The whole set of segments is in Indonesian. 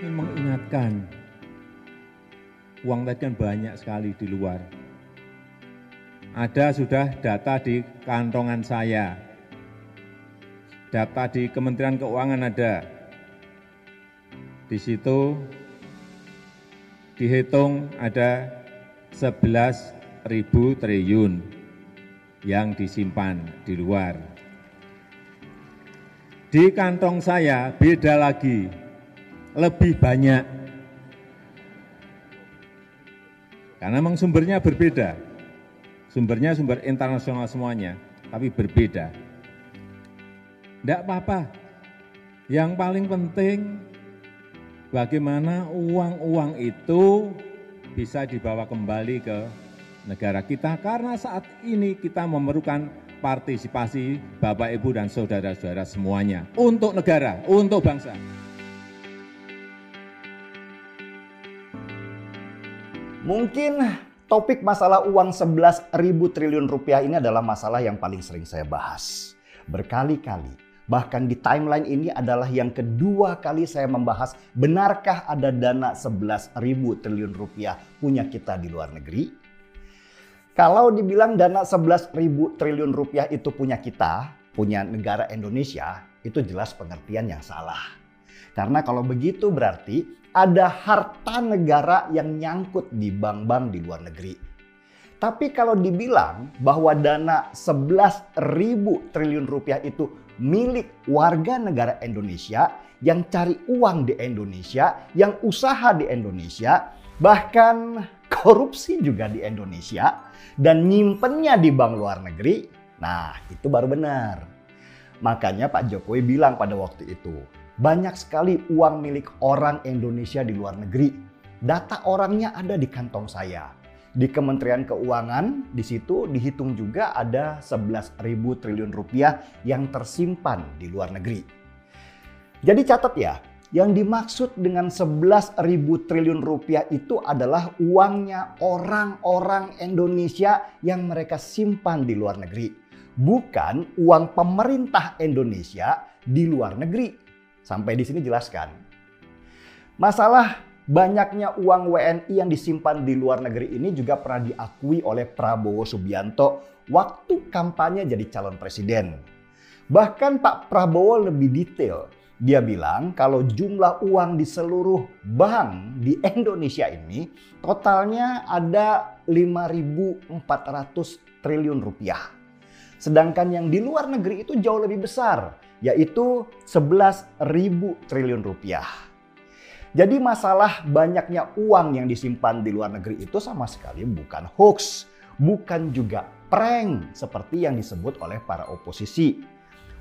ingin mengingatkan, uang tadi kan banyak sekali di luar. Ada sudah data di kantongan saya, data di Kementerian Keuangan ada. Di situ dihitung ada 11 ribu triliun yang disimpan di luar. Di kantong saya beda lagi, lebih banyak. Karena memang sumbernya berbeda. Sumbernya sumber internasional semuanya, tapi berbeda. Tidak apa-apa. Yang paling penting bagaimana uang-uang itu bisa dibawa kembali ke negara kita karena saat ini kita memerlukan partisipasi Bapak, Ibu, dan saudara-saudara semuanya untuk negara, untuk bangsa. Mungkin topik masalah uang 11 ribu triliun rupiah ini adalah masalah yang paling sering saya bahas. Berkali-kali. Bahkan di timeline ini adalah yang kedua kali saya membahas benarkah ada dana 11 ribu triliun rupiah punya kita di luar negeri? Kalau dibilang dana 11 ribu triliun rupiah itu punya kita, punya negara Indonesia, itu jelas pengertian yang salah. Karena kalau begitu berarti ada harta negara yang nyangkut di bank-bank di luar negeri. Tapi kalau dibilang bahwa dana 11 ribu triliun rupiah itu milik warga negara Indonesia yang cari uang di Indonesia, yang usaha di Indonesia, bahkan korupsi juga di Indonesia dan nyimpennya di bank luar negeri, nah itu baru benar. Makanya Pak Jokowi bilang pada waktu itu, banyak sekali uang milik orang Indonesia di luar negeri. Data orangnya ada di kantong saya. Di Kementerian Keuangan, di situ dihitung juga ada 11 ribu triliun rupiah yang tersimpan di luar negeri. Jadi catat ya, yang dimaksud dengan 11 ribu triliun rupiah itu adalah uangnya orang-orang Indonesia yang mereka simpan di luar negeri. Bukan uang pemerintah Indonesia di luar negeri. Sampai di sini jelaskan. Masalah banyaknya uang WNI yang disimpan di luar negeri ini juga pernah diakui oleh Prabowo Subianto waktu kampanye jadi calon presiden. Bahkan Pak Prabowo lebih detail dia bilang kalau jumlah uang di seluruh bank di Indonesia ini totalnya ada 5.400 triliun rupiah. Sedangkan yang di luar negeri itu jauh lebih besar, yaitu 11.000 triliun rupiah. Jadi masalah banyaknya uang yang disimpan di luar negeri itu sama sekali bukan hoax, bukan juga prank seperti yang disebut oleh para oposisi.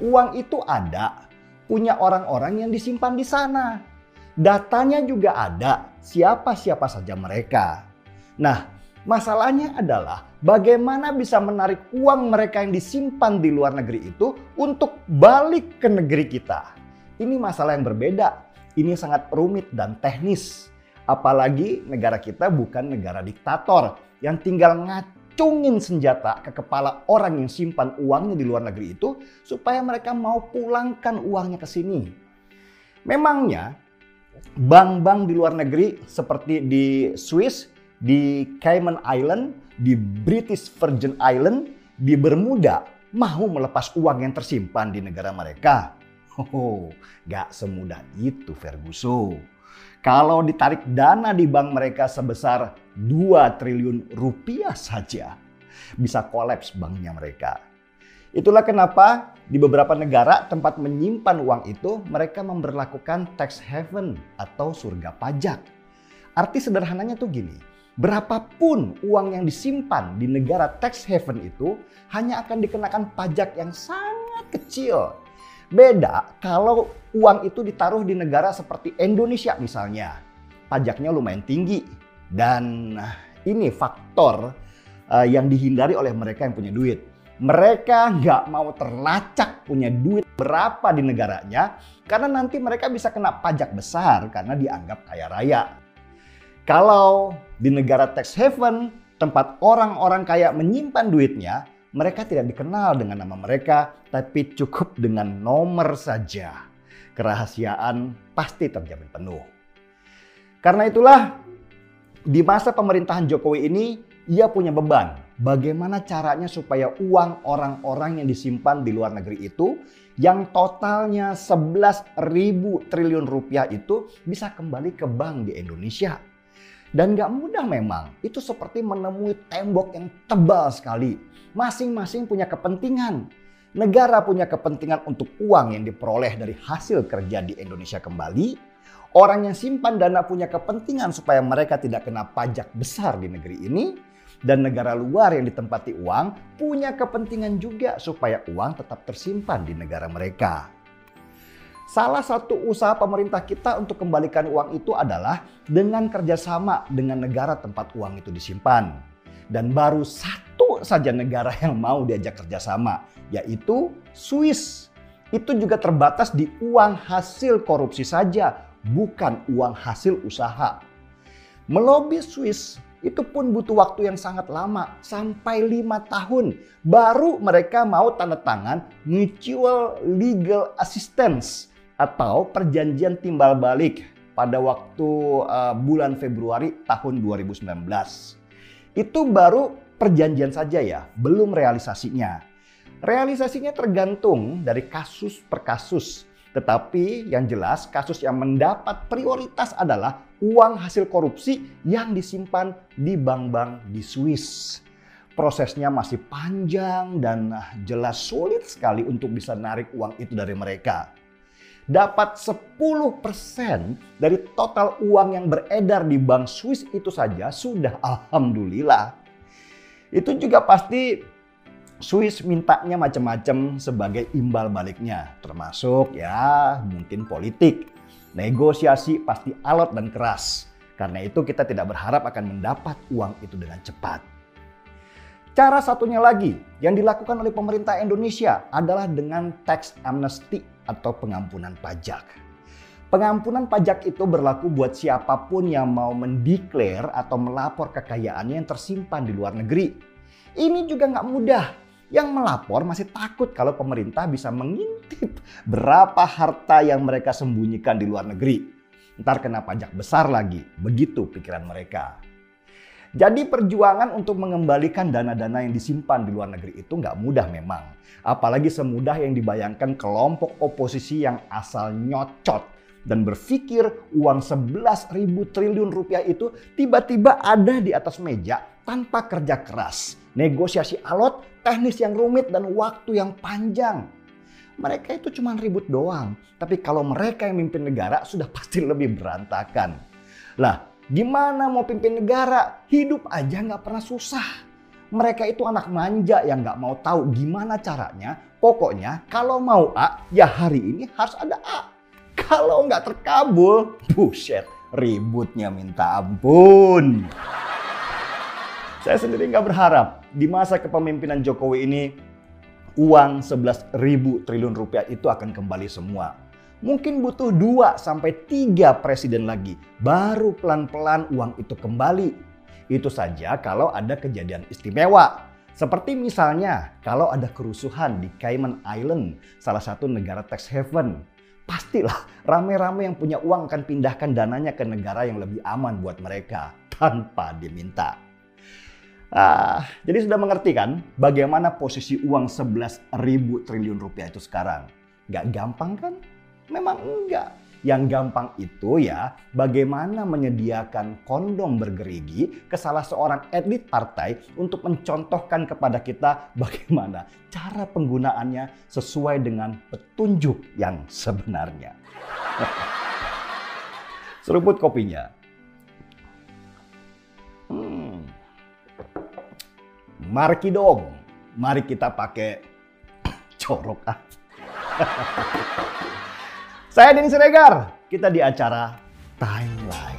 Uang itu ada, punya orang-orang yang disimpan di sana. Datanya juga ada, siapa-siapa saja mereka. Nah, masalahnya adalah bagaimana bisa menarik uang mereka yang disimpan di luar negeri itu untuk balik ke negeri kita. Ini masalah yang berbeda. Ini sangat rumit dan teknis. Apalagi negara kita bukan negara diktator yang tinggal ngatur cungin senjata ke kepala orang yang simpan uangnya di luar negeri itu supaya mereka mau pulangkan uangnya ke sini. Memangnya bank-bank di luar negeri seperti di Swiss, di Cayman Island, di British Virgin Island, di Bermuda mau melepas uang yang tersimpan di negara mereka? Oh, gak semudah itu Ferguson. Kalau ditarik dana di bank mereka sebesar 2 triliun rupiah saja, bisa kolaps banknya mereka. Itulah kenapa di beberapa negara tempat menyimpan uang itu mereka memperlakukan tax haven atau surga pajak. Arti sederhananya tuh gini, berapapun uang yang disimpan di negara tax haven itu hanya akan dikenakan pajak yang sangat kecil Beda kalau uang itu ditaruh di negara seperti Indonesia misalnya. Pajaknya lumayan tinggi. Dan ini faktor uh, yang dihindari oleh mereka yang punya duit. Mereka nggak mau terlacak punya duit berapa di negaranya karena nanti mereka bisa kena pajak besar karena dianggap kaya raya. Kalau di negara tax haven, tempat orang-orang kaya menyimpan duitnya, mereka tidak dikenal dengan nama mereka, tapi cukup dengan nomor saja. Kerahasiaan pasti terjamin penuh. Karena itulah di masa pemerintahan Jokowi ini ia punya beban. Bagaimana caranya supaya uang orang-orang yang disimpan di luar negeri itu yang totalnya 11 ribu triliun rupiah itu bisa kembali ke bank di Indonesia. Dan gak mudah memang, itu seperti menemui tembok yang tebal sekali. Masing-masing punya kepentingan. Negara punya kepentingan untuk uang yang diperoleh dari hasil kerja di Indonesia kembali. Orang yang simpan dana punya kepentingan supaya mereka tidak kena pajak besar di negeri ini. Dan negara luar yang ditempati uang punya kepentingan juga supaya uang tetap tersimpan di negara mereka. Salah satu usaha pemerintah kita untuk kembalikan uang itu adalah dengan kerjasama dengan negara tempat uang itu disimpan. Dan baru satu saja negara yang mau diajak kerjasama, yaitu Swiss. Itu juga terbatas di uang hasil korupsi saja, bukan uang hasil usaha. Melobi Swiss itu pun butuh waktu yang sangat lama, sampai lima tahun. Baru mereka mau tanda tangan Mutual Legal Assistance atau perjanjian timbal balik pada waktu uh, bulan Februari tahun 2019. Itu baru perjanjian saja ya, belum realisasinya. Realisasinya tergantung dari kasus per kasus. Tetapi yang jelas kasus yang mendapat prioritas adalah uang hasil korupsi yang disimpan di bank-bank di Swiss. Prosesnya masih panjang dan jelas sulit sekali untuk bisa narik uang itu dari mereka dapat 10% dari total uang yang beredar di bank Swiss itu saja sudah alhamdulillah. Itu juga pasti Swiss mintanya macam-macam sebagai imbal baliknya, termasuk ya mungkin politik. Negosiasi pasti alot dan keras. Karena itu kita tidak berharap akan mendapat uang itu dengan cepat. Cara satunya lagi yang dilakukan oleh pemerintah Indonesia adalah dengan tax amnesty atau pengampunan pajak. Pengampunan pajak itu berlaku buat siapa pun yang mau mendeklar atau melapor kekayaannya yang tersimpan di luar negeri. Ini juga nggak mudah. Yang melapor masih takut kalau pemerintah bisa mengintip berapa harta yang mereka sembunyikan di luar negeri. Ntar kena pajak besar lagi. Begitu pikiran mereka. Jadi perjuangan untuk mengembalikan dana-dana yang disimpan di luar negeri itu nggak mudah memang. Apalagi semudah yang dibayangkan kelompok oposisi yang asal nyocot dan berpikir uang 11 ribu triliun rupiah itu tiba-tiba ada di atas meja tanpa kerja keras. Negosiasi alot, teknis yang rumit, dan waktu yang panjang. Mereka itu cuma ribut doang. Tapi kalau mereka yang mimpin negara sudah pasti lebih berantakan. Lah, Gimana mau pimpin negara? Hidup aja nggak pernah susah. Mereka itu anak manja yang nggak mau tahu gimana caranya. Pokoknya kalau mau A, ya hari ini harus ada A. Kalau nggak terkabul, buset, ributnya minta ampun. Saya sendiri nggak berharap di masa kepemimpinan Jokowi ini uang 11 ribu triliun rupiah itu akan kembali semua mungkin butuh 2 sampai 3 presiden lagi baru pelan-pelan uang itu kembali. Itu saja kalau ada kejadian istimewa. Seperti misalnya kalau ada kerusuhan di Cayman Island, salah satu negara tax haven. Pastilah rame-rame yang punya uang akan pindahkan dananya ke negara yang lebih aman buat mereka tanpa diminta. Ah, jadi sudah mengerti kan bagaimana posisi uang 11 ribu triliun rupiah itu sekarang? Gak gampang kan? Memang enggak. Yang gampang itu ya bagaimana menyediakan kondom bergerigi ke salah seorang elit partai untuk mencontohkan kepada kita bagaimana cara penggunaannya sesuai dengan petunjuk yang sebenarnya. Seruput kopinya. Hmm. Mari dong, mari kita pakai corok ah. Saya Denny Siregar, kita di acara Timeline.